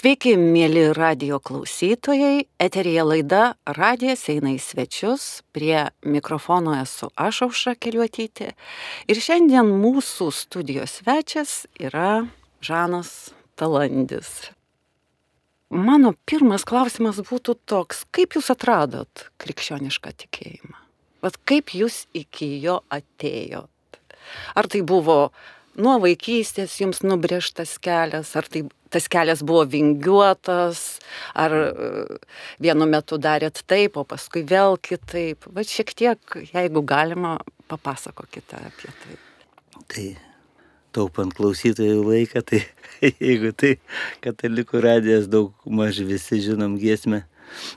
Sveiki, mėly radio klausytojai. Eterija laida Radijas eina į svečius. Prie mikrofono esu aš aušra keliuotyti. Ir šiandien mūsų studijos svečias yra Žanas Talandis. Mano pirmas klausimas būtų toks, kaip jūs atradot krikščionišką tikėjimą? Vat kaip jūs iki jo atėjot? Ar tai buvo nuo vaikystės jums nubrėžtas kelias, ar tai tas kelias buvo vingiuotas, ar e, vienu metu darėt taip, o paskui vėl kitaip. Va šiek tiek, jeigu galima, papasakokite apie tai. Tai taupant klausytojų laiką, tai jeigu tai katalikų radijas daug maž visi žinom giesmę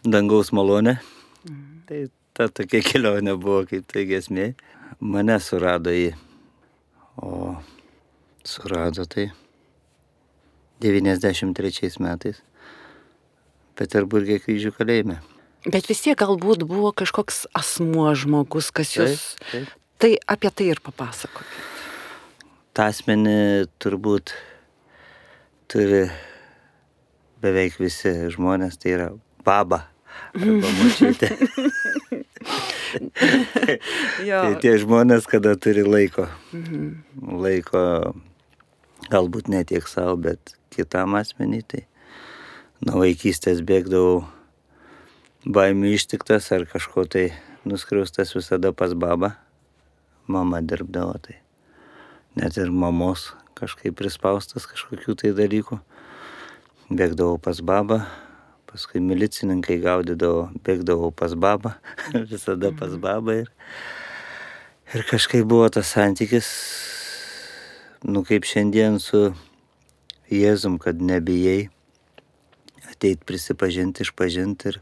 dangaus malonę, mhm. tai ta tokia kelionė buvo kaip tai giesmė. Mane surado į, o surado tai 93 metais Peterburgė kryžių kalėjime. Bet vis tiek galbūt buvo kažkoks asmuo žmogus, kas jūs... Taip, taip. Tai apie tai ir papasakokit. Ta asmenį turbūt turi beveik visi žmonės, tai yra baba tai tie žmonės, kada turi laiko. Mhm. Laiko galbūt ne tiek savo, bet kitam asmenį. Tai nuo vaikystės bėgdavau baimių ištiktas ar kažko tai nuskriaustas visada pas babą. Mama dirbdavo tai. Net ir mamos kažkaip prispaustas kažkokių tai dalykų. Bėgdavau pas babą, paskui milicininkai gaudydavo, bėgdavau pas babą, visada pas mhm. babą. Ir, ir kažkaip buvo tas santykis nu kaip šiandien su Jėzum, kad nebijai ateit prisipažinti, išpažinti ir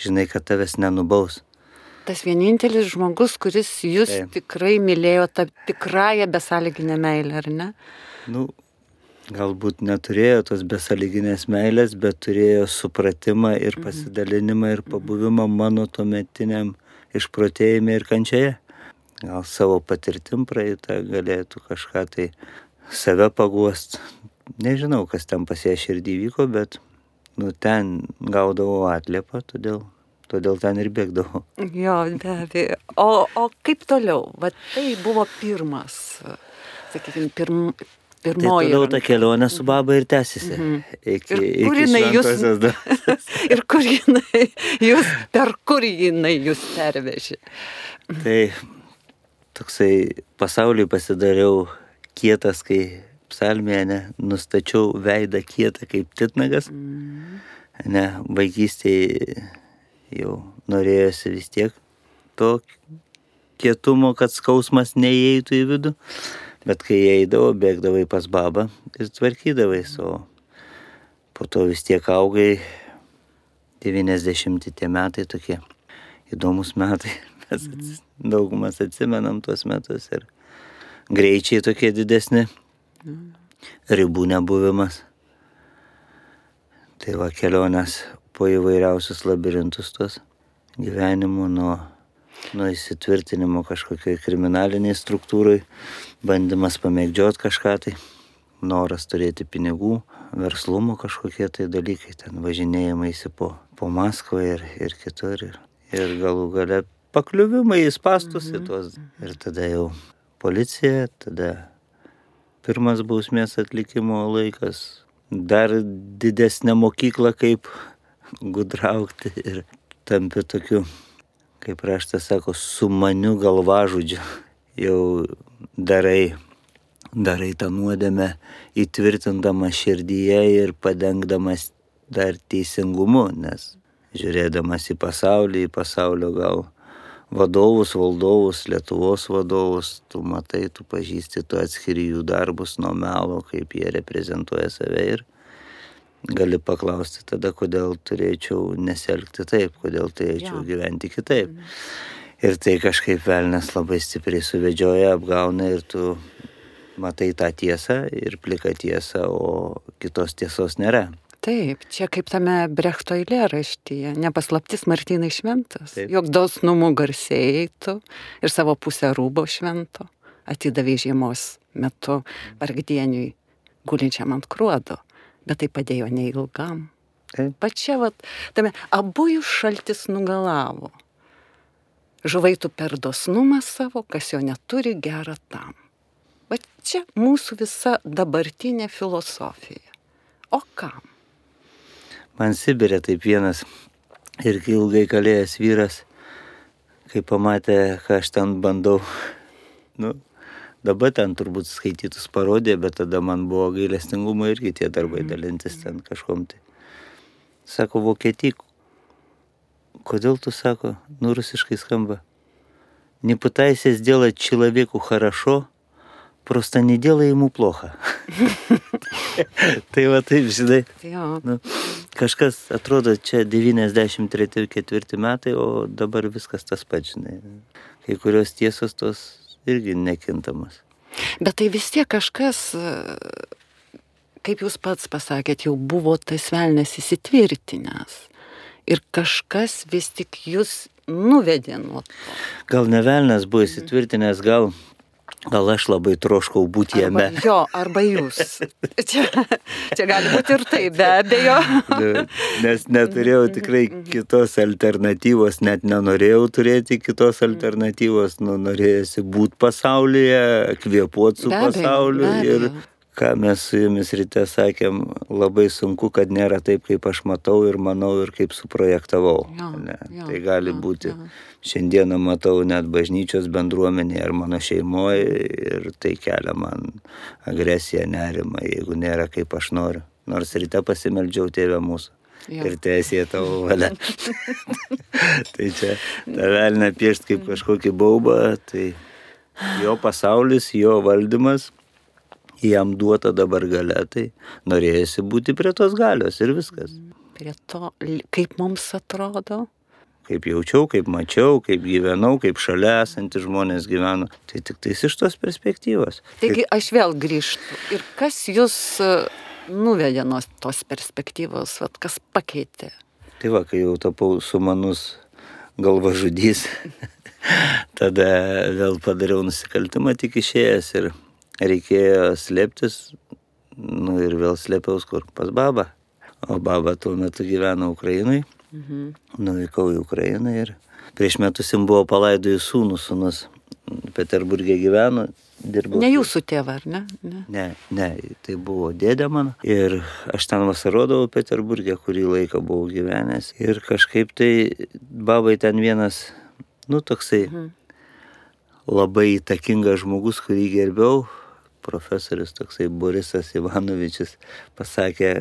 žinai, kad tavęs nenubaus. Tas vienintelis žmogus, kuris jūs Taip. tikrai mylėjo tą tikrąją besąlyginę meilę, ar ne? Nu, galbūt neturėjo tos besąlyginės meilės, bet turėjo supratimą ir mhm. pasidalinimą ir pabuvimą mano tuometiniam išprotėjime ir kančioje. Gal savo patirtim praeitą galėtų kažką tai save paguost. Nežinau, kas ten pas ją širdį vyko, bet nu, ten gaudavau atliepą, todėl, todėl ten ir bėgdavau. Jo, be abejo. O, o kaip toliau? Va, tai buvo pirmas, sakykime, pirm, pirmoji. Tai toliau ta kelionė su baba ir tęsiasi. Mm -hmm. iki, ir kur jinai jūs... ir kur jinai jūs, per kur jinai jūs pervežė? tai toksai pasauliui pasidariau kietas, kai psalmėje ne, nustačiau veidą kietą kaip titnagas. Mm. Ne, vaikystėje jau norėjosi vis tiek to kietumo, kad skausmas neįeitų į vidų. Bet kai eidavo, bėgdavai pas babą ir tvarkydavai, o po to vis tiek augai 90 tie metai tokie įdomus metai. Mes mhm. Daugumas atsimenam tuos metus ir greičiai tokie didesni, ribų nebuvimas. Tai va kelionės po įvairiausius labirintus tos gyvenimų nuo, nuo įsitvirtinimo kažkokiai kriminaliniai struktūrai, bandymas pamėgdžiot kažką tai, noras turėti pinigų, verslumo kažkokie tai dalykai, ten važinėjimai po, po Maskvą ir, ir kitur. Ir, ir galų gale pakliuvimai į spastus mhm. į tuos. Ir tada jau policija, tada pirmas bausmės atlikimo laikas, dar didesnė mokykla kaip gudraukti ir tampi tokiu, kaip raštas sako, sumaniu galvažudžiu. Jau darai, darai tą nuodėmę įtvirtindamas širdyje ir padengdamas dar teisingumu, nes žiūrėdamas į pasaulį, į pasaulio gal vadovus, valdovus, Lietuvos vadovus, tu matai, tu pažįsti, tu atskiri jų darbus nuo melo, kaip jie reprezentuoja save ir gali paklausti tada, kodėl turėčiau neselgti taip, kodėl turėčiau ja. gyventi kitaip. Mhm. Ir tai kažkaip velnės labai stipriai suvedžioja, apgauna ir tu matai tą tiesą ir pliką tiesą, o kitos tiesos nėra. Taip, čia kaip tame Brechto eilėraštyje, nepaslaptis Martynai šventas, Taip. jog dosnumu garsėjai tu ir savo pusę rūbo švento atidavė žiemos metu vargdieniui gulinčiam ant kruodo. Bet tai padėjo neilgam. Pačia, vat, tame, abu jų šaltis nugalavo. Žuvaitų per dosnumą savo, kas jo neturi, gera tam. Va čia mūsų visa dabartinė filosofija. O kam? man Sibirė taip vienas ir ilgai kalėjęs vyras, kai pamatė, ką aš ten bandau, nu, dabar ten turbūt skaitytus parodė, bet tada man buvo gailestingumo irgi tie darbai mhm. dalintis ten kažkom. Tai. Sako, vokietį, kodėl tu sako, nu rusiškai skamba, neputaisies dėl atčilavėkų harašo, просто не делай ему плохо. tai va taip, žinai, Jo. nu, kažkas atrodo čia 93-4 metai, o dabar viskas tas pats, žinai. Kai kurios tiesos tos irgi nekintamas. Bet tai vis tiek kažkas, e, kaip jūs pats pasakėt, jau buvo tas velnės įsitvirtinęs. Ir kažkas vis tik jūs nuvedė nuo to. Gal ne velnas buvo įsitvirtinęs, gal, gal aš labai troškau būti Arba, jame. jo, arba jūs. Čia, čia gali būti ir tai, be abejo. Nu, Nes neturėjau tikrai kitos alternatyvos, net nenorėjau turėti kitos alternatyvos, nu, norėjusi būti pasaulyje, kvėpuoti su Be pasauliu. be Ir. Ką mes su jumis ryte sakėm, labai sunku, kad nėra taip, kaip aš matau ir manau ir kaip suprojektavau. Jo, Ne, jo, tai gali jo, būti. jo. Šiandieną matau net bažnyčios bendruomenėje ar mano šeimoje ir tai kelia man agresiją, nerimą, jeigu nėra kaip aš noriu. Nors ryte pasimeldžiau tėvę mūsų. Jo. Ir tiesie tavo valia. tai čia tą velnę piešti kaip kažkokį baubą, tai jo pasaulis, jo valdymas, jam duota dabar gale, tai norėjusi būti prie tos galios ir viskas. Prie to, kaip mums atrodo. Kaip jaučiau, kaip mačiau, kaip gyvenau, kaip šalia esantys žmonės gyveno. Tai tik tais iš tos perspektyvos. Taigi aš vėl grįžtu. Ir kas jūs e, nuvedė nuo tos perspektyvos, vat, kas pakeitė? Tai va, kai jau tapau sumanus galva žudys, tada vėl padariau nusikaltimą tik išėjęs ir reikėjo slėptis. Nu ir vėl slėpiaus kur pas babą. O baba tuo metu gyveno Ukrainai. Mhm. Nuvykau į Ukrainą ir prieš metus jam buvo palaidojus sūnų, sūnus Peterburgė gyveno, dirbo. Ne jūsų tėva, ar ne? ne? Ne, ne, tai buvo dėdė mano. Ir aš ten vasarodavau Peterburgė, kurį laiką buvau gyvenęs. Ir kažkaip tai babai ten vienas, nu toksai Mhm. labai įtakingas žmogus, kurį gerbiau, profesorius toksai Borisas Ivanovičius, pasakė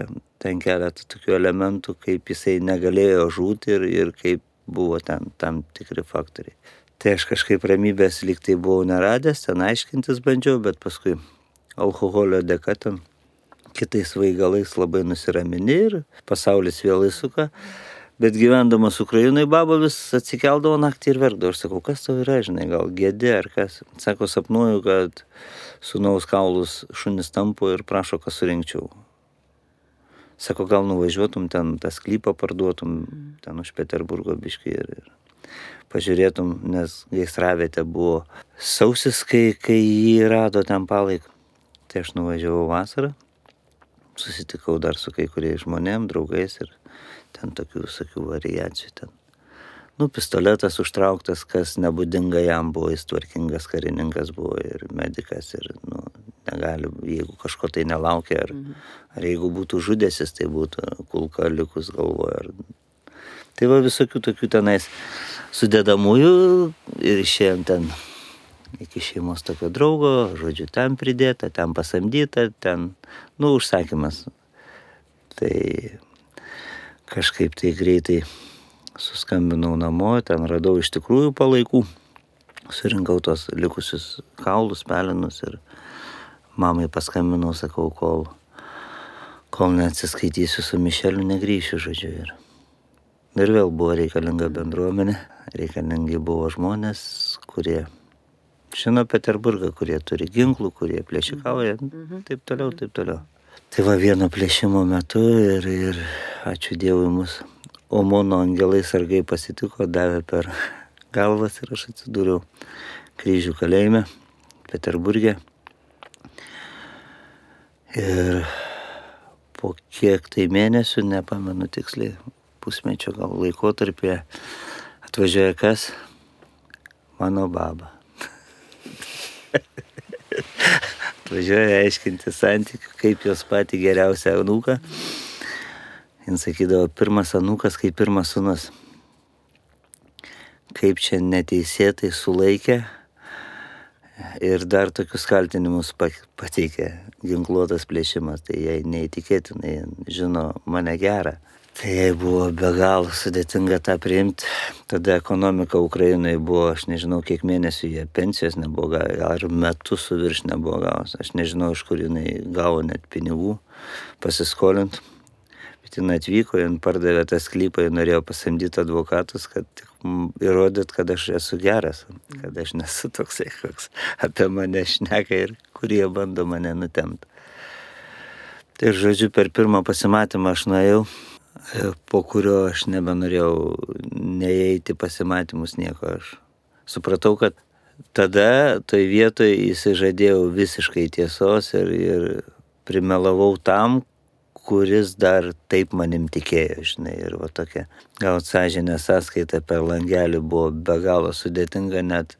ten keletą tokių elementų, kaip jisai negalėjo žūti ir, ir kaip buvo ten tam tikri faktoriai. Tai aš kažkaip ramybės lyg tai buvau neradęs, ten aiškintis bandžiau, bet paskui alkoholio dėka ten kitais vaigalais labai nusiramini ir pasaulis vėl įsuka. Bet gyvendamas Ukrainai, baba vis atsikeldavo naktį ir verkdavo. Aš sakau, kas tau yra, žinai, gal gėdė ar kas. Sako, sapnuoju, kad sunaus kaulus šunis tampo ir prašo, kad surinkčiau. Sako, gal nuvažiuotum ten tą sklypą parduotum, ten už Peterburgo biškį ir, ir pažiūrėtum, nes gaisravietė buvo sausis, kai, kai jį rado ten palaik. Tai aš nuvažiavau vasarą, susitikau dar su kai kuriais žmonėm, draugais ir ten tokių visokių variacijų ten. Nu, pistoletas užtrauktas, kas nebūdinga jam buvo, jis tvarkingas karininkas buvo ir medikas ir, nu, negali, jeigu kažko tai nelaukia, ar, ar jeigu būtų žudęsis, tai būtų kulka likus galvoje. Ar... Tai va visokių tokių tenais sudėdamųjų ir išėjom ten iki šeimos tokio draugo, žodžiu, ten pridėta, ten pasamdyta, ten, nu, užsakymas. Tai kažkaip tai greitai suskambinau namo, ten radau iš tikrųjų palaikų, surinkau tos likusius kaulus, pelinus ir mamai paskambinau, sakau, kol, kol neatsiskaitysiu su Mišeliu, negryšiu, žodžiu. Ir, ir vėl buvo reikalinga bendruomenė, reikalingi buvo žmonės, kurie žino Peterburgą, kurie turi ginklų, kurie plėšikauja, taip toliau, taip toliau. Tai va vieno plėšimo metu ir, ir ačiū Dievui mus Omono angelai sargai pasitiko, davė per galvas ir aš atsidūriau kryžių kalėjime Peterburgė. Ir po kiek tai mėnesių, nepamenu tiksliai, pusmečio gal laikotarpėje, atvažiuoja kas? Mano baba. atvažiuoja aiškinti santykių, kaip jos pati geriausia anūka. Jis sakydavo, pirmas anūkas kaip pirmas sunus. Kaip čia neteisėtai sulaikė ir dar tokius kaltinimus pateikė ginkluotas plėšimas, tai jai neįtikėtinai žino mane gerą. Tai jai buvo be galo sudėtinga tą priimti. Tada ekonomika Ukrainai buvo, aš nežinau, kiek mėnesių jie pensijos nebuvo gavę, ar metus su virš nebuvo gavus. Aš nežinau, iš kur jinai gavo net pinigų pasiskolint. Jinai atvyko, jin pardavė tą sklypą, jin norėjo pasamdyti advokatus, kad tik įrodyt, kad aš esu geras, kad aš nesu toksai, koks apie mane šneka ir kurie bando mane nutemti. Tai žodžiu, per pirmą pasimatymą aš nuėjau, po kurio aš nebenorėjau neįeiti pasimatymus nieko. Aš supratau, kad tada toj vietoje įsižadėjau visiškai tiesos ir, ir primelavau tam, kuris dar taip manim tikėjo, žinai, ir va tokia gauti sąžinę sąskaitą per langelį buvo be galo sudėtinga net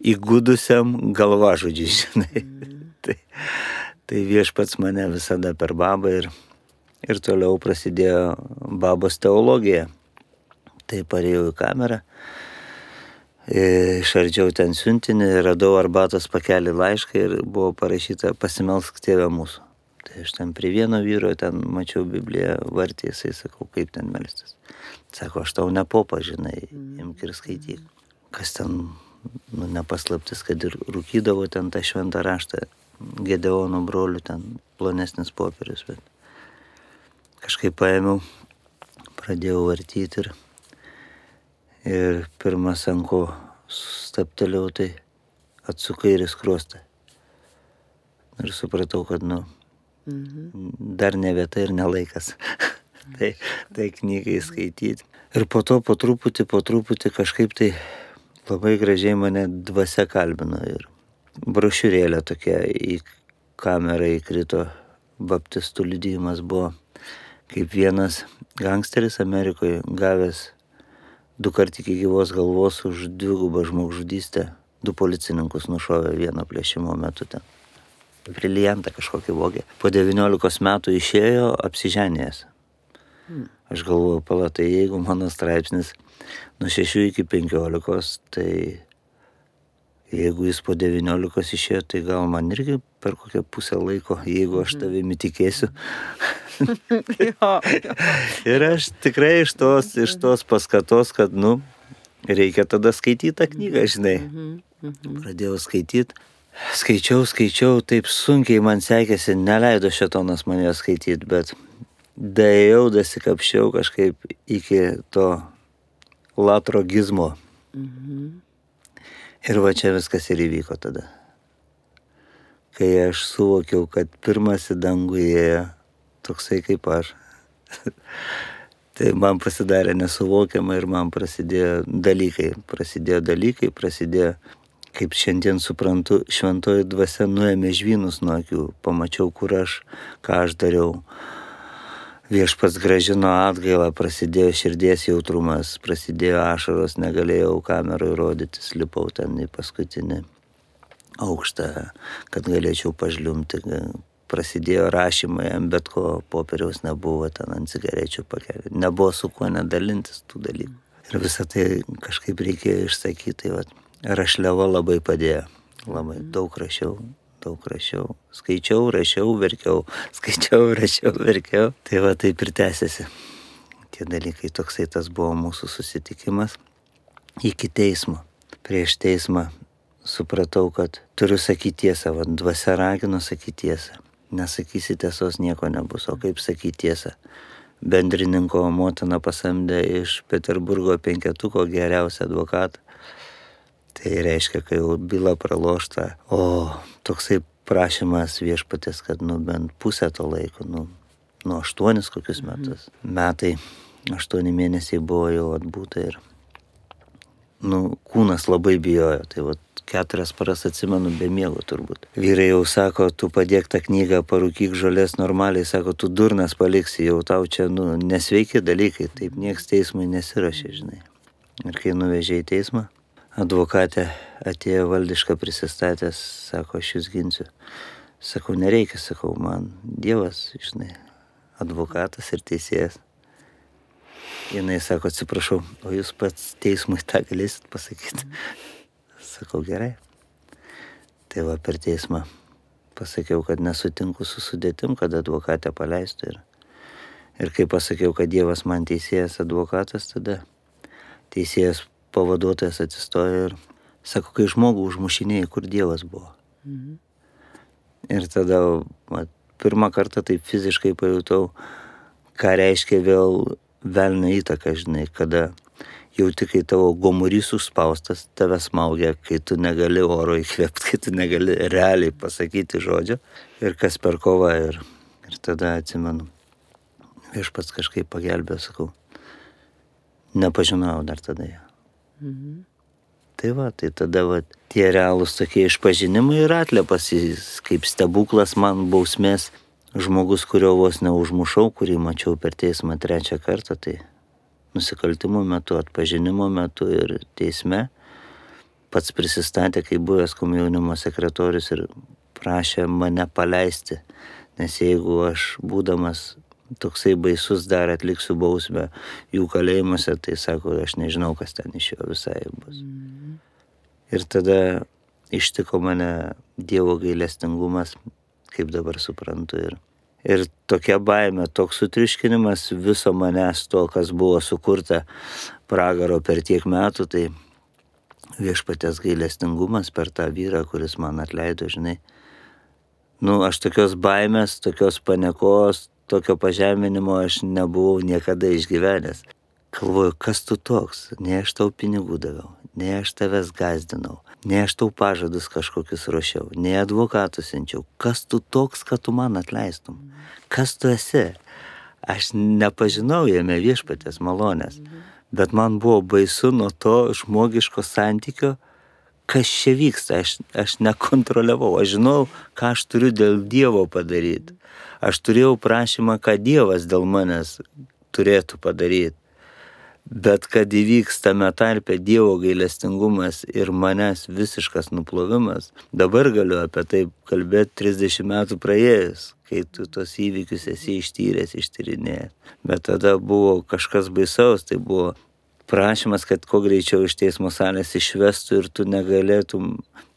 įgudusiam galvažudžiui, žinai. Mm. tai, tai viešpats mane visada per babą ir, ir toliau prasidėjo babos teologija. Tai parėjau į kamerą, išardžiau ten siuntinį, radau arbatos pakelį laišką ir buvo parašyta pasimelsk tėvę mūsų. Tai aš ten prie vieno vyro ten mačiau Bibliją vartį, jisai sakau, kaip ten melstis. Sako, aš tau nepopažinai, imk ir skaityk. Kas ten, nu, nepaslaptis, kad ir rūkydavo ten tą šventą raštą, Gedeono brolių ten plonesnis popierius, bet kažkaip paėmiau, pradėjau vartyti ir, ir pirmas anko stapteliau, tai atsukai ir skruostą. Ir supratau, kad, nu, Mhm. Dar ne vieta ir nelaikas. tai, tai knygai skaityti. Ir po to po truputį, po truputį kažkaip tai labai gražiai mane dvasia kalbino. Ir brošiurėlė tokia į kamerą įkrito, baptistų liudijimas buvo, kaip vienas gangsteris Amerikoje gavęs du kart iki gyvos galvos už dvigubą žmogžudystę, du policininkus nušovė vieno plėšimo metu ten briliantą kažkokį vogė. Po 19 metų išėjo apsiženėjęs. Hmm. Aš galvoju, palatai, jeigu mano straipsnis nuo 6 iki 15, tai jeigu jis po 19 išėjo, tai gal man irgi per kokią pusę laiko, jeigu aš mhm. tavimi tikėsiu. Ir aš tikrai iš tos, iš tos paskatos, kad, nu, reikia tada skaityti tą knygą, žinai. Mhm, mhm. Pradėjau skaityti skaičiau, skaičiau, taip sunkiai man sekėsi, neleido šetonas man jo skaityti, bet daėjau, dasikapščiau kažkaip iki to latrogizmo. Mhm. Ir va čia viskas ir įvyko tada. Kai aš suvokiau, kad pirmas į dangų įėjo toksai kaip aš. tai man pasidarė nesuvokiama ir man prasidėjo dalykai. Prasidėjo dalykai, prasidėjo kaip šiandien suprantu, šventoji dvasia nuėmė žvynus nuo akių, pamačiau, kur aš, ką aš dariau. Viešpats gražino atgailą, prasidėjo širdies jautrumas, prasidėjo ašaros, negalėjau kamerui rodytis, lipau ten į paskutinį aukštą, kad galėčiau pažliumti. Prasidėjo rašymai, bet ko popieriaus nebuvo ten ant cigarečių pakelį. Nebuvo su kuo nedalintis tų dalykų. Ir visą tai kažkaip reikėjo išsakyti. Tai vat, rašliava labai padėjo. Labai mhm. daug rašiau, daug rašiau. Skaičiau, rašiau, verkiau, skaičiau, rašiau, verkiau. Tai va taip ir tęsiasi. Tie dalykai toksai tas buvo mūsų susitikimas. Iki teismo. Prieš teismą supratau, kad turiu sakyti tiesą, vad dvasia ragino sakyti tiesą. Nesakysi tiesos, nieko nebus. O kaip sakyti tiesą? Bendrininko motina pasamdė iš Peterburgo penketuko geriausią advokatą Tai reiškia, kai jau byla pralošta, o toksai prašymas viešpatės, kad nu bent pusę to laiko, nu, nu aštuonis kokius mhm. metus. Mhm. Metai, aštuoni mėnesiai buvo jau atbūta ir nu, kūnas labai bijojo. Tai va, keturias paras atsimenu be miego turbūt. Vyrai jau sako, tu padėk tą knygą, parūkyk žolės normaliai, sako, tu durnas paliksi, jau tau čia, nu, nesveiki dalykai, taip nieks teismui nesirašė, žinai. Ir kai nuvežė į teismą, advokatė atėjo valdišką prisistatęs, sako, aš jūs ginsiu. Sakau, nereikia, sakau, man Dievas, žinai, advokatas ir teisėjas. Jinai sako, atsiprašau, o jūs pats teismui tą galėsit pasakyti. Sakau, gerai. Tai va per teismą pasakiau, kad nesutinku su sudėtim, kad advokatę paleistų. Ir, ir kai pasakiau, kad Dievas man teisėjas advokatas, tada teisėjas pavaduotojas atsistojo ir sako, kai žmogų užmušinėjai, kur Dievas buvo. Mhm. Ir tada va, pirmą kartą taip fiziškai pajutau, ką reiškia vėl velnio įtaka, žinai, kada jauti, kai tavo gomurys užspaustas, tave smaugia, kai tu negali oro įkvėpti, kai tu negali realiai pasakyti žodžio ir kas per kovą. Ir, ir tada atsimenu, viešpats kažkaip pagelbė, sakau, nepažinojau dar tada ją. Mhm. Tai va, tai tada va, tie realūs tokie išpažinimai ir atliepas, kaip stebuklas man bausmės žmogus, kurio vos neužmušau, kurį mačiau per teismą trečią kartą, tai nusikaltimų metu, atpažinimo metu ir teisme pats prisistatė kaip buvęs komjaunimo sekretorius ir prašė mane paleisti, nes jeigu aš būdamas toksai baisus dar atliksiu bausmę jų kalėjimuose, tai sako, aš nežinau, kas ten iš jo visai bus. Mm. Ir tada ištiko mane Dievo gailestingumas, kaip dabar suprantu. Ir, ir tokia baime, toks sutriškinimas viso manęs to, kas buvo sukurta pragaro per tiek metų, tai viešpatės gailestingumas per tą vyrą, kuris man atleido, žinai. Nu, aš tokios baimės, tokios panekos, tokio pažeminimo aš nebuvau niekada išgyvenęs. Galvoju, kas tu toks, ne aš tau pinigų daviau, ne aš tavęs gazdinau, ne aš tau pažadus kažkokius ruošiau, ne advokatus siunčiau. Kas tu toks, kad tu man atleistum? Kas tu esi? Aš nepažinau jame viešpatės malonės, bet man buvo baisu nuo to žmogiško santykio, kas čia vyksta, aš, aš nekontroliavau, aš žinau, ką aš turiu dėl Dievo padaryti. Aš turėjau prašymą, ką Dievas dėl manęs turėtų padaryti. Bet kad įvyks tame tarpe Dievo gailestingumas ir manęs visiškas nuplovimas, dabar galiu apie tai kalbėti 30 metų praėjus, kai tu tos įvykius esi ištyręs, ištyrinėjęs. Bet tada buvo kažkas baisaus, tai buvo prašymas, kad kuo greičiau iš teismo salės išvestų ir tu negalėtum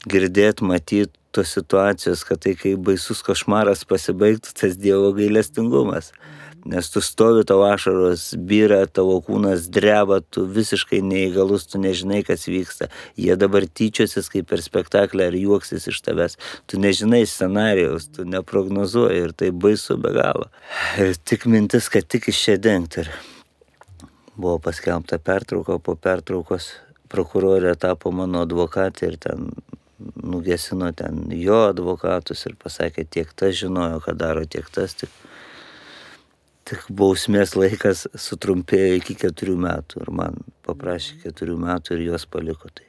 girdėti, matyti tos situacijos, kad tai kai baisus košmaras pasibaigtų, tas Dievo gailestingumas nes tu stovi tavo ašaros, byra, tavo kūnas dreba, tu visiškai neįgalus, tu nežinai, kas vyksta. Jie dabar tyčiosis kaip per spektaklį ar juoksis iš tavęs. Tu nežinai scenarijaus, tu neprognozuoji ir tai baisu be galo. Ir tik mintis, kad tik iš čia dengti. Ir buvo paskelbta pertrauka, po pertraukos prokurorė tapo mano advokatė ir ten nugesino ten jo advokatus ir pasakė, tiek tas žinojo, ką daro, tiek tas. Tik tik bausmės laikas sutrumpėjo iki keturių metų ir man paprašė keturių metų ir juos paliko. Tai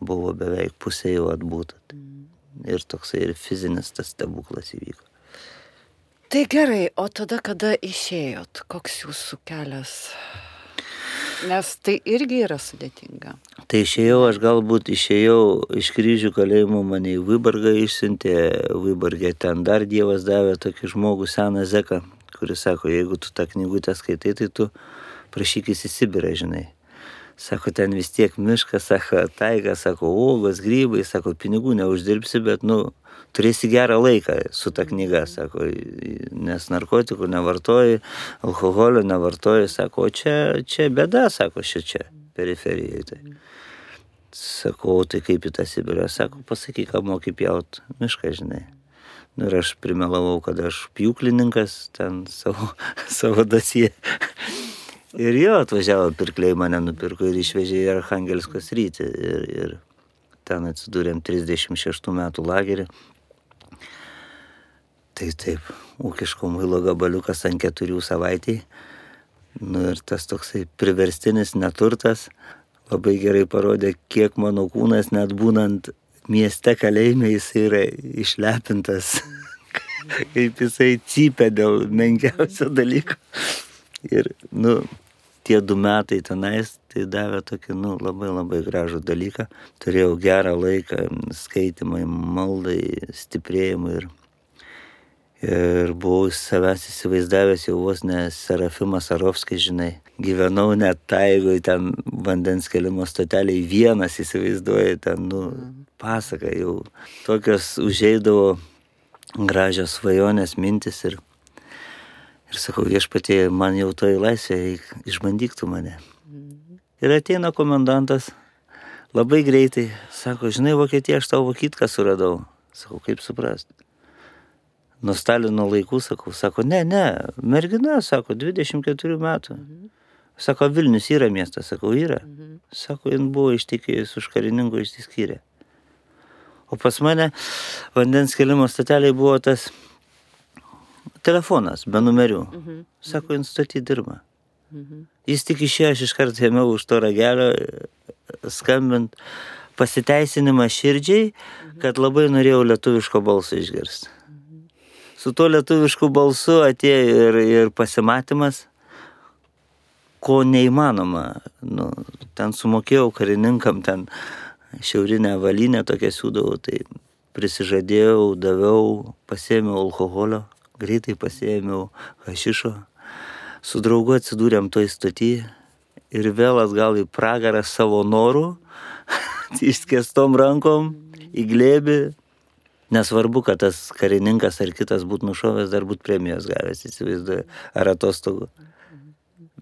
buvo beveik pusė jau atbūta. Tai. Ir toksai ir fizinis tas stebuklas įvyko. Tai gerai, o tada kada išėjot, koks jūsų kelias? Nes tai irgi yra sudėtinga. Tai išėjau, aš galbūt išėjau iš kryžių kalėjimo, mane į Vybargą išsiuntė, Vybargė ten dar Dievas davė tokį žmogų seną zeką, kuris sako, jeigu tu tą knygutę skaitai, tai tu prašykis į Sibirą, žinai. Sako, ten vis tiek miškas, sako, taiga, sako, uogos, grybai, sako, pinigų neuždirbsi, bet, nu, turėsi gerą laiką su ta knyga, sako, nes narkotikų nevartoji, alkoholio nevartoji, sako, o čia, čia bėda, sako, šia čia, periferijoje. Tai. Sakau, tai kaip į tą Sibirą, sako, pasakyk, ką moki pjaut mišką, žinai. Nu, ir aš primelavau, kad aš pjūklininkas ten savo, savo dasie. Ir jo atvažiavo pirkliai mane nupirko ir išvežė į Arhangelsko sritį. Ir, ir ten atsidūrėm 36 metų lagerį. Tai taip, ūkiško muilo gabaliukas ant keturių savaitėjai. Nu ir tas toksai priverstinis neturtas, labai gerai parodė, kiek mano kūnas net būnant mieste kalėjime jis yra išlepintas, kaip jisai cypia dėl menkiausio dalyko. Ir, nu, tie du metai tenais, tai davė tokį, nu, labai labai gražų dalyką. Turėjau gerą laiką skaitimai, maldai, stiprėjimui ir, ir buvau savęs įsivaizdavęs jau vos ne Serafimas Arovskis, žinai. Gyvenau net taigoj, ten vandens kelimo stoteliai vienas įsivaizduoju, ten, nu, pasaka jau. Tokios užeidavo gražios svajonės mintis ir Ir sakau, viešpatie, man jau toj laisvė, išbandyk tu mane. Ir ateina komendantas, labai greitai, sako, žinai, Vokietija, aš tau vokytką suradau. Sakau, kaip suprast? Nuo Stalino laikų, sakau, sako, ne, ne, mergina, sako, 24 metų. Sako, Vilnius yra miestas, sakau, yra. Sako, jin buvo ištikėjus už karininko išsiskyrę. O pas mane vandens kelimo statelė buvo tas telefonas be numerių. Mhm. Sako, instaty dirba. Mhm. Jis tik išėjo, aš iškart ėmiau už to ragelio skambint pasiteisinimą širdžiai, mhm. kad labai norėjau lietuviško balso išgirsti. Mhm. Su tuo lietuvišku balsu atėjo ir, ir pasimatymas, ko neįmanoma. Nu, ten sumokėjau karininkam, ten šiaurinę valinę tokią siūdavau, tai prisižadėjau, daviau, pasėmiau alkoholio, greitai pasėmiau hašišo, su draugu atsidūrėm toj stotį ir vėl atgal į pragarą savo norų, išskėstom rankom, į glėbį. Nesvarbu, kad tas karininkas ar kitas būtų nušovęs, dar būtų premijos gavęs, įsivaizduoju, ar atostogų.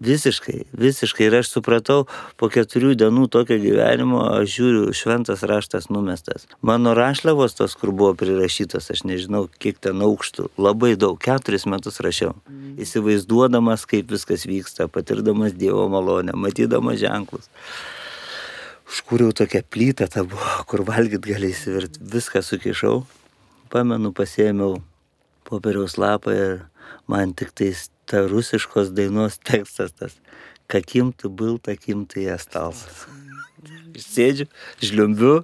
Visiškai, visiškai. Ir aš supratau, po keturių dienų tokio gyvenimo, aš žiūriu, šventas raštas numestas. Mano rašliavos tos, kur buvo prirašytos, aš nežinau, kiek ten aukštų, labai daug, keturis metus rašiau. Mm. Įsivaizduodamas, kaip viskas vyksta, patirdamas Dievo malonę, matydamas ženklus. Užkūriau tokią plytą, ta buvo, kur valgyt gali įsivirti, viską sukišau. Pamenu, pasėmiau popieriaus lapą ir man tik tais ta rusiškos dainos tekstas tas, kakim tu был, takim tu jas talsas. Sėdžiu, žliumbiu,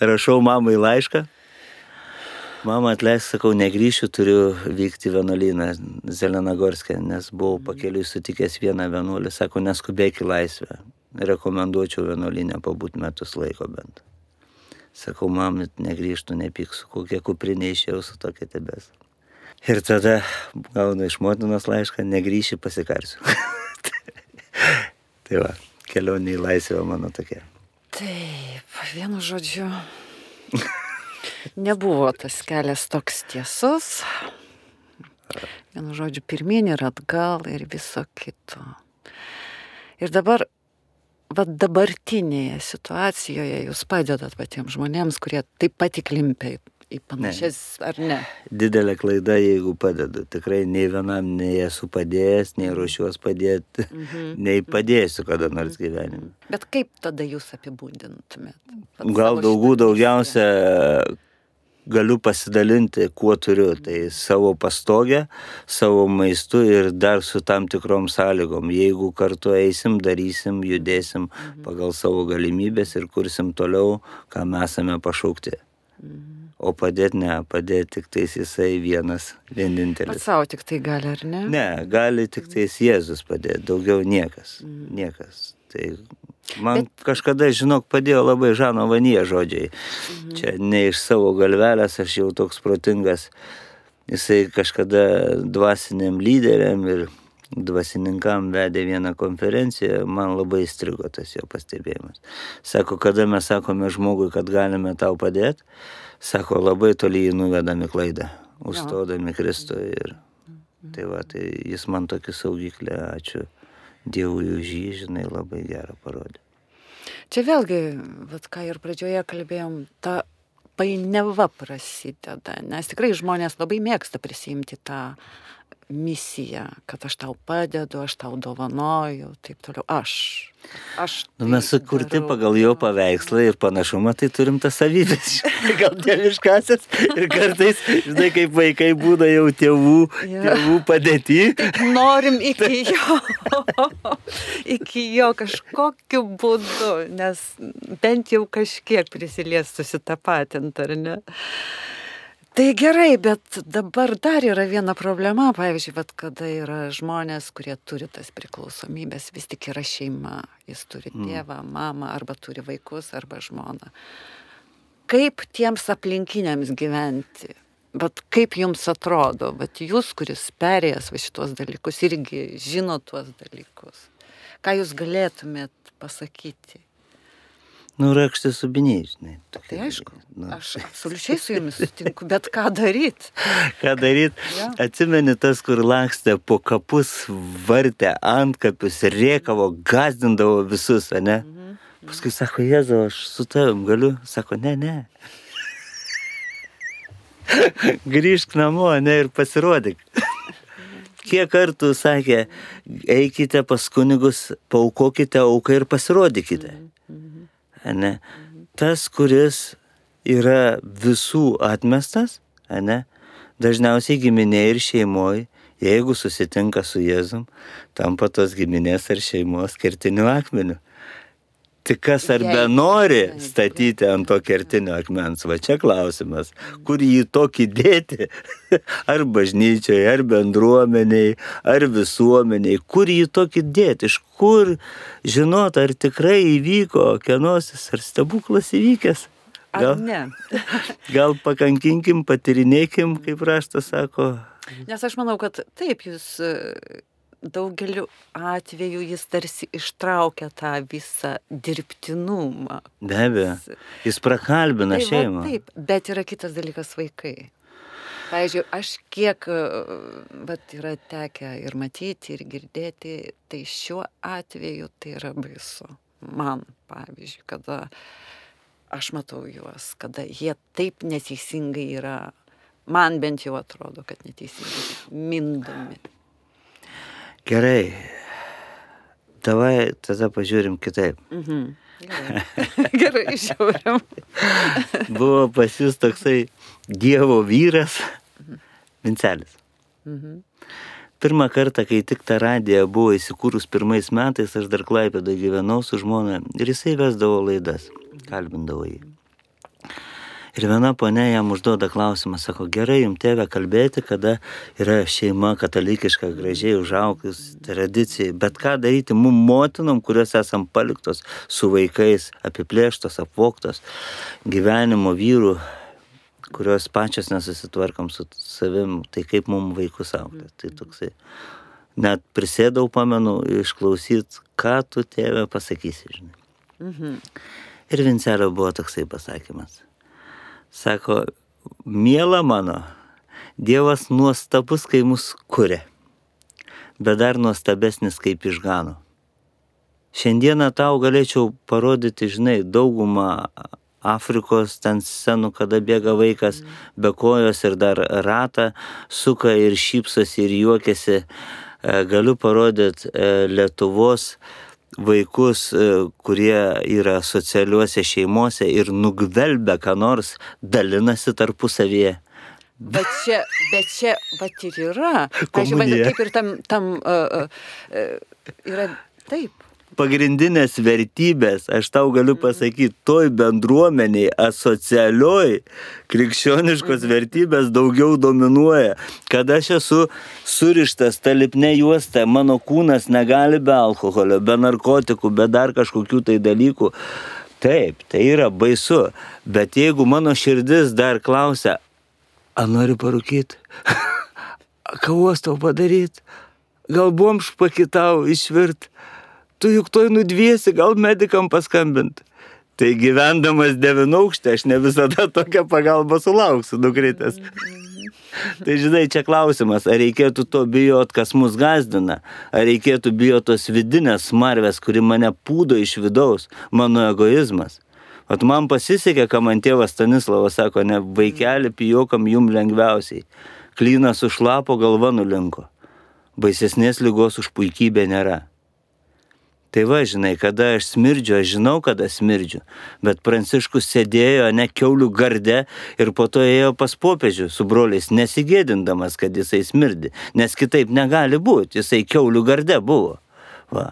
rašau mamai laišką. Mama atleisk, sakau, negryšiu, turiu vykti vienuolyną Zelenagorskė, nes buvau pakeliui sutikęs vieną vienuolį, sako, neskubėk į laisvę. Rekomenduočiau vienuolynę pabūti metus laiko bent. Sakau, mamit, negryžtų, nepyksiu, kokia kuprinė išėjau su tokia tebės. Ir tada gaunu iš motinos laišką, negryši pasikarsiu. tai va, kelionė į laisvę mano tokia. Taip, vienu žodžiu, nebuvo tas kelias toks tiesus. Vienu žodžiu, pirmyn ir atgal ir viso kito. Ir dabar, va dabartinėje situacijoje jūs padedat patiems žmonėms, kurie taip pat įklimpia į panašias, ne. ar ne? Didelė klaida, jeigu padedu. Tikrai nei vienam nei esu padėjęs, nei ruošiuos padėti, mhm. nei padėsiu kada nors mhm. gyvenime. Bet kaip tada jūs apibūdintumėt? Gal daugų daugiausia galiu pasidalinti, kuo turiu. Tai savo pastogę, savo maistu ir dar su tam tikrom sąlygom. Jeigu kartu eisim, darysim, judėsim mhm. pagal savo galimybės ir kursim toliau, ką mes esame pašaukti. Mhm. O padėti ne, padėti tik tais jisai vienas, vienintelis. Pats savo tik tai gali, ar ne? Ne, gali tik tais Jėzus padėti, daugiau niekas. Mm. Niekas. Tai man Bet... kažkada, žinok, padėjo labai Žano Vanie žodžiai. Mm. Čia ne iš savo galvelės, aš jau toks protingas. Jisai kažkada dvasiniam lyderiam ir dvasininkam vedė vieną konferenciją, man labai įstrigo tas jo pastebėjimas. Sako, kada mes sakome žmogui, kad galime tau padėti, sako, labai toli jį nuvedami klaidą, užstodami Kristų. Ir tai va, tai jis man tokį saugiklę, ačiū Dievui už jį, žinai, labai gerą parodė. Čia vėlgi, vat, ką ir pradžioje kalbėjom, ta painiava prasideda, nes tikrai žmonės labai mėgsta prisimti tą misija, kad aš tau padedu, aš tau dovanoju, taip toliau. Aš. Aš. Nu, mes tai sukurti darau. pagal jo paveikslą ir panašumą, tai turim tas savybės. Gal dieviškasis. Ir kartais, žinai, kaip vaikai būna jau tėvų, Jo. tėvų padėti. Norim iki jo, iki jo kažkokiu būdu, nes bent jau kažkiek prisilies susitapatinti, ar ne? Tai gerai, bet dabar dar yra viena problema, pavyzdžiui, vat, kada yra žmonės, kurie turi tas priklausomybės, vis tik yra šeima, jis turi tėvą, mamą, arba turi vaikus, arba žmoną. Kaip tiems aplinkiniams gyventi? Bet kaip jums atrodo, bet jūs, kuris perėjęs va šitos dalykus, irgi žino tuos dalykus. Ką jūs galėtumėt pasakyti? Nu, rakštė subiniai, žinai. tokie Tai aišku. Nu, aš absoliučiai su jumis sutinku, bet ką daryti? Ką daryt? Jo. Atsimeni tas, kur lakstė po kapus, vartė ant kapius, rėkavo, gazdindavo visus, ne? Mhm. Paskui sako, Jėzau, aš su tavim galiu. Sako, ne, ne. Grįžk namo, ne, ir pasirodyk. Kiek kartų sakė, eikite pas kunigus, paukokite auką ir pasirodykite. Ne? Tas, kuris yra visų atmestas, ne? dažniausiai giminė ir šeimoje, jeigu susitinka su Jėzum, tampa tos giminės ar šeimos kertiniu akmeniu. Tik kas ar Jeigu- be nori jeigu- statyti ant to kertinio akmens, va čia klausimas, kur jį tokį dėti, ar bažnyčiai, ar bendruomeniai, ar visuomeniai, kur jį tokį dėti, iš kur žinot, ar tikrai įvyko kienosis, ar stebuklas įvykęs. Gal, ne? gal pakankinkim, patyrinėkim, kaip raštas sako. Nes aš manau, kad taip, jūs daugeliu atveju jis tarsi ištraukia tą visą dirbtinumą. Be abejo, jis prakalbina Tai va šeimą. Taip, bet yra kitas dalykas vaikai. Pavyzdžiui, aš kiek vat, yra tekę ir matyti, ir girdėti, tai šiuo atveju tai yra baisu. Man, pavyzdžiui, kada aš matau juos, kada jie taip neteisingai yra, man bent jau atrodo, kad neteisingai mindomi. Gerai. Tavai tada pažiūrim kitaip. Mhm. Gerai, Gerai žiūrim. Buvo pas jūs toksai Dievo vyras, Vincelis. Mhm. Pirmą kartą, kai tik ta radija buvo įsikūrus pirmais metais, aš dar klaipėdą gyvenau su žmona ir jisai vesdavo laidas, kalbindavo jį. Ir viena ponė jam užduoda klausimą, sako, gerai jums tėvė kalbėti, kada yra šeima katalikiška, gražiai užaugus, tradicijai, bet ką daryti mum motinom, kurios esam paliktos su vaikais, apiplėštos, apvoktos, gyvenimo vyrų, kurios pačios nesusitvarkom su savim, tai kaip mum vaikus auklėti. Tai toksai. Net prisėdau, pamenu, išklausyt, ką tu tėvė pasakysi, žinai. Mhm. Ir Vincelio buvo toksai pasakymas. Sako, miela mano, Dievas nuostabus, kai mus kuria, bet dar nuostabesnis, kaip išgano. Šiandieną tau galėčiau parodyti, žinai, daugumą Afrikos ten scenų, kada bėga vaikas be kojos ir dar ratą suka ir šypsosi ir juokiasi. E, Galiu parodyti e, Lietuvos vaikus, e, kurie yra socialiuose šeimuose ir nugvelbia, ką nors dalinasi tarpusavyje. Bet čia, bet čia, vat ir yra. Pavyzdžiui, Komunija. kaip ir tam, tam uh, uh, yra taip. Pagrindinės vertybės, aš tau galiu pasakyti, toj bendruomeniai, asocialioj, krikščioniškos vertybės daugiau dominuoja. Kad aš esu surištas ta lipne juosta, mano kūnas negali be alkoholio, be narkotikų, be dar kažkokių tai dalykų. Taip, tai yra baisu. Bet jeigu mano širdis dar klausia, ar nori parūkyti? Kavos tau padaryti? Gal bomš pakitau išvirt? Tu juk toj nudviesi, gal medikam paskambint. Tai gyvendamas devynaukštė, aš ne visada tokią pagalbą sulauksiu nukritęs. tai žinai, čia klausimas, ar reikėtų to bijot, kas mus gazdina, ar reikėtų bijot tos vidinės smarvės, kuri mane pūdo iš vidaus, mano egoizmas. Vat man pasisekė, ką man tėvas Stanislavas sako, ne vaikeli, pijokam jum lengviausiai. klynas už lapo galva nulinko. Baisesnės lygos už puikybę nėra. Tai va, žinai, kada aš smirdžiu, aš žinau, kada smirdžiu. Bet Pranciškus sėdėjo ne keulių garde ir po to ėjo pas popiežių su broliais, nesigėdindamas, kad jisai smirdi. Nes kitaip negali būti, jisai keulių garde buvo. Va.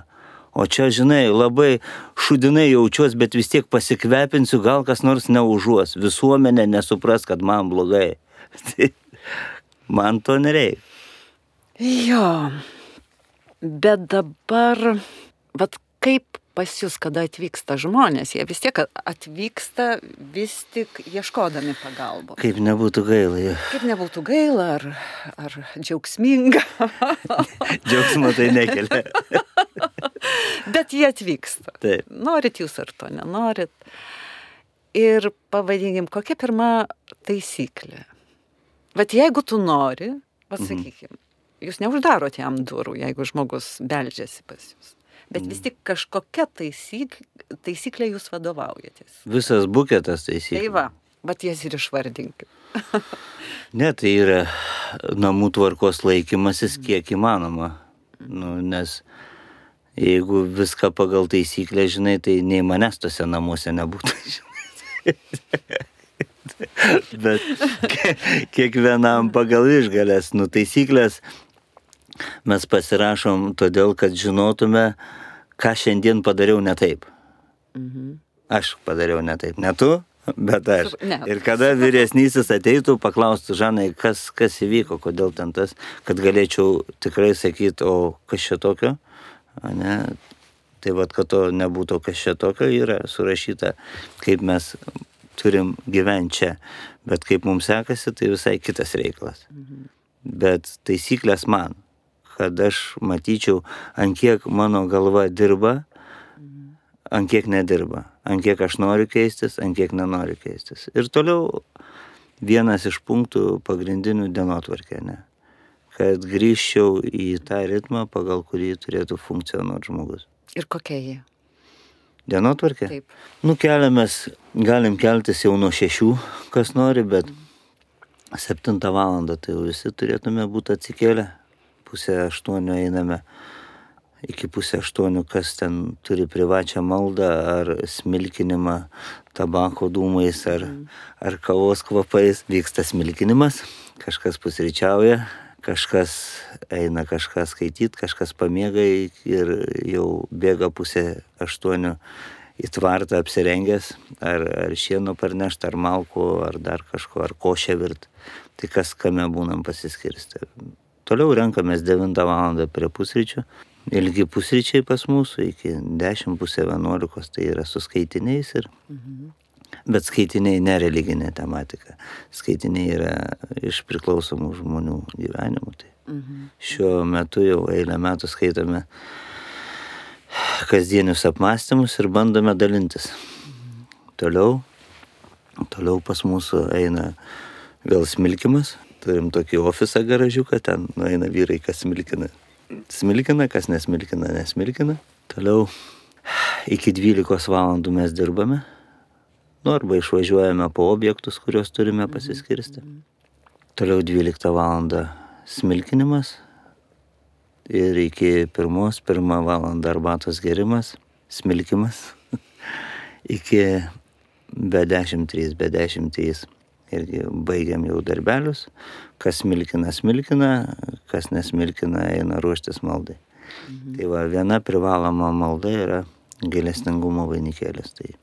O čia, žinai, labai šudinai jaučiuos, bet vis tiek pasikvepinsiu, gal kas nors neužuos. Visuomenė nesupras, kad man blogai. Tai man to nereikia. Jo. Bet dabar vat kaip pas jūs, kada atvyksta žmonės, jie vis tiek atvyksta vis tik ieškodami pagalbos. Kaip nebūtų gaila. Ja. Kaip nebūtų gaila ar, ar džiaugsminga. Džiaugsmo tai nekelia. Bet jie atvyksta. Taip. Norit jūs ar to nenorit. Ir pavadinkim, kokia pirma taisyklė. Bet jeigu tu nori, pasakykim, mhm. jūs neuždarot jam durų, jeigu žmogus beldžiasi pas jūs bet vis tik kažkokia taisyk, taisyklė jūs vadovaujatės. Visas buketas taisyklių. Tai va, bet jas ir išvardinkit. ne, tai yra namų tvarkos laikymasis kiek įmanoma. Nu, nes jeigu viską pagal taisyklę žinai, tai nei manęs tose namuose nebūtų. Bet kiekvienam pagal išgalės, nu taisyklės mes pasirašom todėl, kad žinotume, ką šiandien padariau ne taip. Mhm. Aš padariau ne taip, ne tu, bet aš. Ne. Ir kada vyresnysis ateitų, paklaustų Žanai, kas, kas įvyko, kodėl ten tas, kad galėčiau tikrai sakyti, o kas čia tokio, ne? Tai vad, kad to nebūtų kas čia tokio, yra surašyta, kaip mes turim gyventi čia, bet kaip mums sekasi, tai visai kitas reikalas. Mhm. Bet taisyklės man kad aš matyčiau, ant kiek mano galva dirba, ant kiek nedirba, ant kiek aš noriu keistis, ant kiek nenoriu keistis. Ir toliau vienas iš punktų pagrindinių dienotvarkė, ne? kad grįžčiau į tą ritmą, pagal kurį turėtų funkcionuoti žmogus. Ir kokia jie? Dienotvarkė? Taip. Nukeliamės, galim keltis jau nuo šešių, kas nori, bet septintą valandą tai jau visi turėtume būti atsikėlę pusę aštuonių einame iki pusę aštuonių, kas ten turi privačią maldą ar smilkinimą tabako dūmais ar, ar kavos kvapais, vyksta smilkinimas, kažkas pusryčiauja, kažkas eina kažką skaityti, kažkas pamiega ir jau bėga pusę aštuonių į tvartą apsirengęs, ar, ar šieno parnešti, ar malko, ar dar kažko, ar košę virt. Tai kas kame būnam pasiskirsti. Toliau renkamės 9 val. prie pusryčių. Ilgi pusryčiai pas mūsų iki 10 pusė 11 tai yra su skaitiniais. Ir... Mhm. Bet skaitiniai nereliginė tematika. Skaitiniai yra iš priklausomų žmonių gyvenimų. Tai mhm. Šiuo metu jau eilę metų skaitome kasdienius apmąstymus ir bandome dalintis. Mhm. Toliau, toliau pas mūsų eina vėl smilkimas, Turim tokį ofisą garažiuką, ten nueina vyrai, kas smilkina. Smilkina, kas nesmilkina, nesmilkina. Toliau iki 12 valandų mes dirbame. Nu, arba išvažiuojame po objektus, kuriuos turime pasiskirsti. Toliau 12 valandą smilkinimas. Ir iki pirmos, pirmą valandą arbatos gerimas, smilkimas. iki be 10.3, be 10.3 irgi baigiam jau darbelius, kas smilkina, smilkina, kas nesmilkina, eina ruoštis maldai. Mhm. Tai va, viena privaloma malda yra gailestingumo vainikėlis. Tai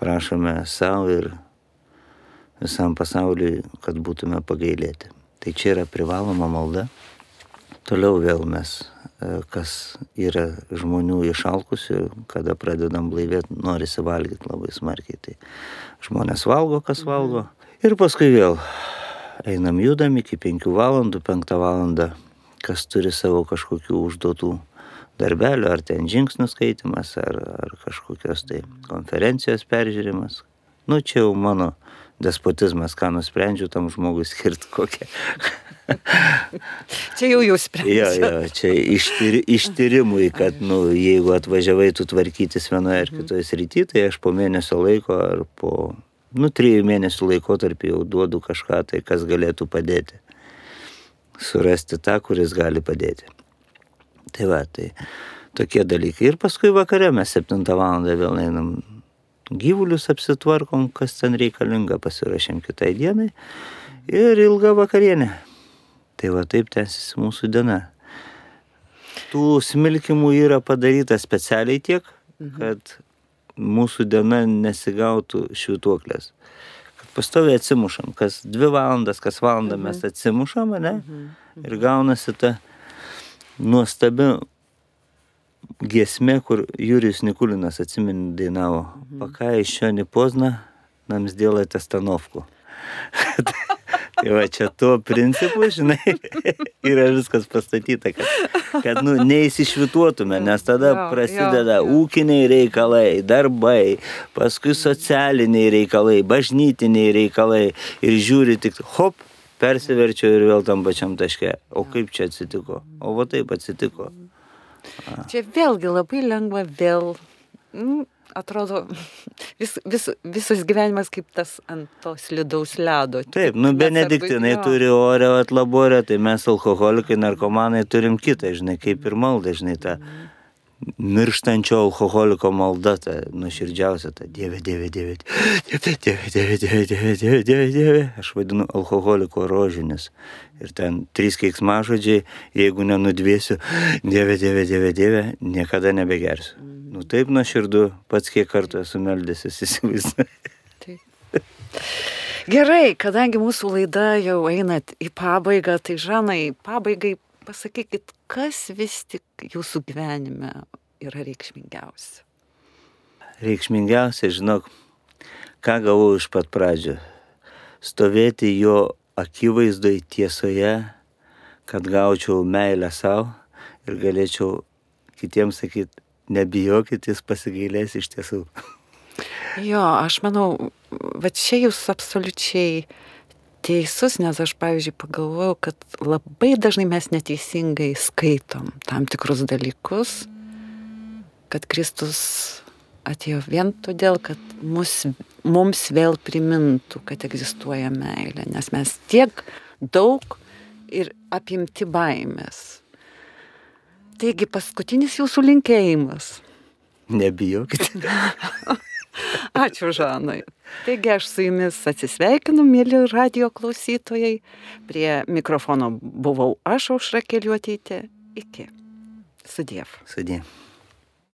prašome savo ir visam pasauliui, kad būtume pagailėti. Tai čia yra privaloma malda. Toliau vėl mes, e, kas yra žmonių išalkusių, kada pradedam blaivėti, norisi valgyti labai smarkiai. Tai žmonės valgo, kas valgo. Ir paskui vėl einam judam iki 5 valandų, 5 valandą, kas turi savo kažkokių užduotų darbelių, ar ten žingsnių skaitimas, ar, ar kažkokios tai konferencijos peržiūrimas. Nu, čia jau mano despotizmas, ką nusprendžiu tam žmogui skirti kokią. čia jau jūs sprendžiate. Jo, jo, čia ištyri, ištyrimui, kad, nu, jeigu atvažiavai tu tvarkytis vienoje ar kitoje srityje, tai aš po mėnesio laiko ar po nu, trijų mėnesių laikotarpį jau duodu kažką tai, kas galėtų padėti. surasti tą, kuris gali padėti. Tai va, tai tokie dalykai. Ir paskui vakare mes 7 val. vėl einam gyvulius apsitvarkom, kas ten reikalinga, pasirašėm kitai dienai. Ir ilga vakarienė. Tai va taip tęsiasi mūsų diena. Tų smilkimų yra padaryta specialiai tiek, mhm. kad mūsų diena nesigautų švituoklės. Kad pastoviai atsimušam, kas dvi valandas, kas valandą mhm. mes atsimušam, ne? Mhm, mhm. Ir gaunasi ta nuostabi giesmė, kur Jurijus Nikulinas atsiminė dainavo. Mhm. Pakai iš jo nepozna, nams dėlai testanovku. Tai va čia tuo principu, žinai, yra viskas pastatyta, kad, kad nu, neįsišvituotume, nes tada Jo, prasideda jo, jo. ūkiniai reikalai, darbai, paskui socialiniai reikalai, bažnytiniai reikalai ir žiūri tik, hop, persiverčiau ir vėl tam pačiam taške. O kaip čia atsitiko? O va taip atsitiko. Čia vėlgi labai lengva vėl, mm, atrodo, vis, vis, visas gyvenimas kaip tas ant to slidaus ledo. Taip, nu benediktinai arba- turi orę atlaborę, tai mes alkoholikai, narkomanai turim kitą, žinai, kaip ir maldą, žinai, tą mirštančio alkoholiko malda, ta nuoširdžiausia, ta Dieve, Dieve, Dieve, Dieve, Dieve, Dieve, Dieve, Dieve, Dieve, Dieve, Dieve. Aš vadinu alkoholiko rožinis. Ir ten trys keiksmažodžiai, jeigu nenudvėsiu, Dieve, Dieve, Dieve, Dieve, niekada nebegersiu. Nu taip nuoširdu, pats kiek kartų esu meldęsis, įsivaizduoju. Taip. Gerai, kadangi mūsų laida jau eina į pabaigą, tai Žanai, pabaigai pasakykit, kas vis tik jūsų gyvenime yra reikšmingiausia. Reikšmingiausia, žinok, ką gavau iš pat pradžio. Stovėti jo akivaizdoj tiesoje, kad gaučiau meilę savo ir galėčiau kitiems sakyti, nebijokit, jis pasigailės iš tiesų. Jo, aš manau, va čia jūs absoliučiai teisus, nes aš, pavyzdžiui, pagalvojau, kad labai dažnai mes neteisingai skaitom tam tikrus dalykus, kad Kristus atėjo vien todėl, kad mus, mums vėl primintų, kad egzistuoja meilė, nes mes tiek daug ir apimti baimės. Taigi paskutinis jūsų linkėjimas. Nebijokit. Ačiū, Žanai. Taigi aš su jumis atsisveikinu, mėly radio klausytojai. Prie mikrofono buvau aš, Aušra Keliuotytė. Iki. Sudiev. Sudė.